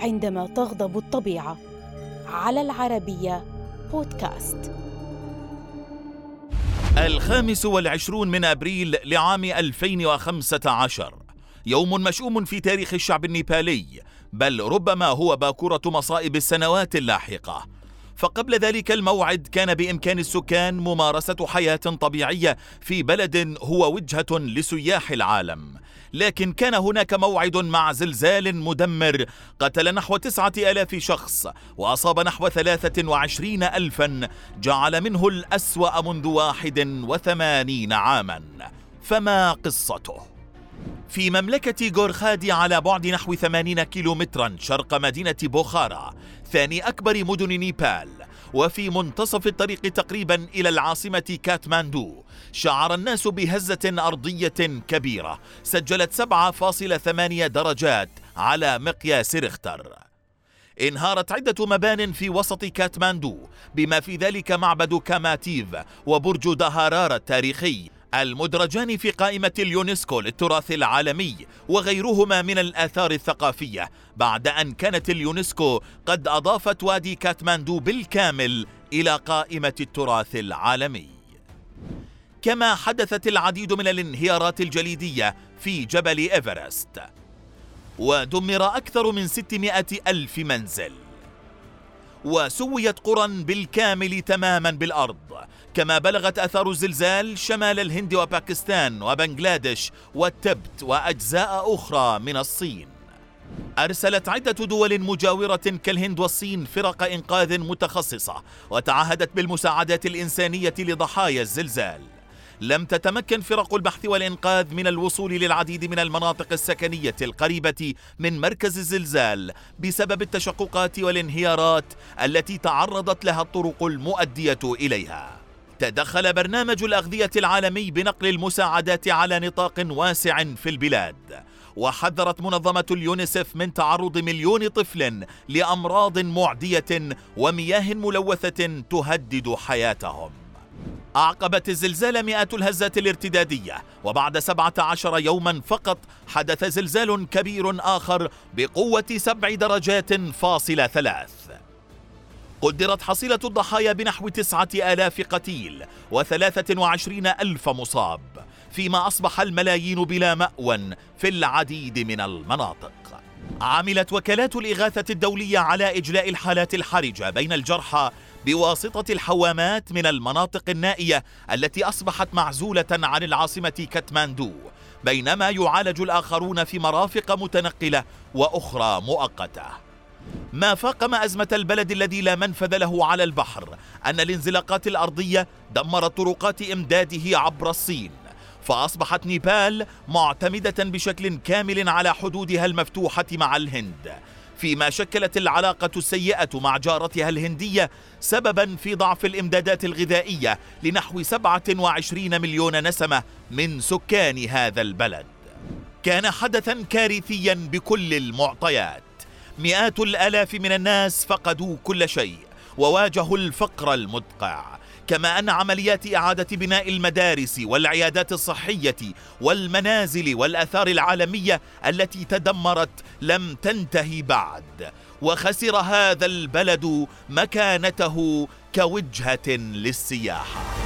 عندما تغضب الطبيعة. على العربية بودكاست. الخامس والعشرون من أبريل لعام 2015 يوم مشؤوم في تاريخ الشعب النيبالي. بل ربما هو باكورة مصائب السنوات اللاحقة. فقبل ذلك الموعد كان بإمكان السكان ممارسة حياة طبيعية في بلد هو وجهة لسياح العالم. لكن كان هناك موعد مع زلزال مدمر قتل نحو تسعة ألاف شخص وأصاب نحو ثلاثة وعشرين ألفا جعل منه الأسوأ منذ واحد وثمانين عاما. فما قصته؟ في مملكة غورخادي على بعد نحو 80 كيلومترا شرق مدينة بوخارا ثاني أكبر مدن نيبال. وفي منتصف الطريق تقريبا إلى العاصمة كاتماندو. شعر الناس بهزة أرضية كبيرة. سجلت 7.8 درجات على مقياس ريختر. انهارت عدة مبان في وسط كاتماندو. بما في ذلك معبد كاماتيف وبرج دهارار التاريخي. المدرجان في قائمة اليونسكو للتراث العالمي وغيرهما من الآثار الثقافية بعد أن كانت اليونسكو قد أضافت وادي كاتماندو بالكامل إلى قائمة التراث العالمي. كما حدثت العديد من الانهيارات الجليدية في جبل إيفرست ودمر أكثر من 600 ألف منزل. وسويت قرى بالكامل تماما بالأرض. كما بلغت أثار الزلزال شمال الهند وباكستان وبنغلاديش والتبت وأجزاء أخرى من الصين. أرسلت عدة دول مجاورة كالهند والصين فرق إنقاذ متخصصة وتعهدت بالمساعدات الإنسانية لضحايا الزلزال. لم تتمكن فرق البحث والإنقاذ من الوصول للعديد من المناطق السكنية القريبة من مركز الزلزال بسبب التشققات والانهيارات التي تعرضت لها الطرق المؤدية إليها. تدخل برنامج الأغذية العالمي بنقل المساعدات على نطاق واسع في البلاد وحذرت منظمة اليونيسف من تعرض مليون طفل لأمراض معدية ومياه ملوثة تهدد حياتهم. أعقبت الزلزال مئات الهزات الارتدادية وبعد 17 يوما فقط حدث زلزال كبير آخر بقوة سبع درجات فاصلة ثلاث. قدرت حصيلة الضحايا بنحو تسعة آلاف قتيل وثلاثة وعشرين ألف مصاب فيما أصبح الملايين بلا مأوى في العديد من المناطق. عملت وكالات الإغاثة الدولية على إجلاء الحالات الحرجة بين الجرحى بواسطة الحوامات من المناطق النائية التي أصبحت معزولة عن العاصمة كاتماندو بينما يعالج الآخرون في مرافق متنقلة وأخرى مؤقتة. ما فاقم أزمة البلد الذي لا منفذ له على البحر أن الانزلاقات الأرضية دمرت طرقات إمداده عبر الصين فأصبحت نيبال معتمدة بشكل كامل على حدودها المفتوحة مع الهند. فيما شكلت العلاقة السيئة مع جارتها الهندية سببا في ضعف الإمدادات الغذائية لنحو 27 مليون نسمة من سكان هذا البلد. كان حدثا كارثيا بكل المعطيات. مئات الآلاف من الناس فقدوا كل شيء وواجهوا الفقر المدقع. كما أن عمليات إعادة بناء المدارس والعيادات الصحية والمنازل والآثار العالمية التي تدمرت لم تنتهي بعد. وخسر هذا البلد مكانته كوجهة للسياحة.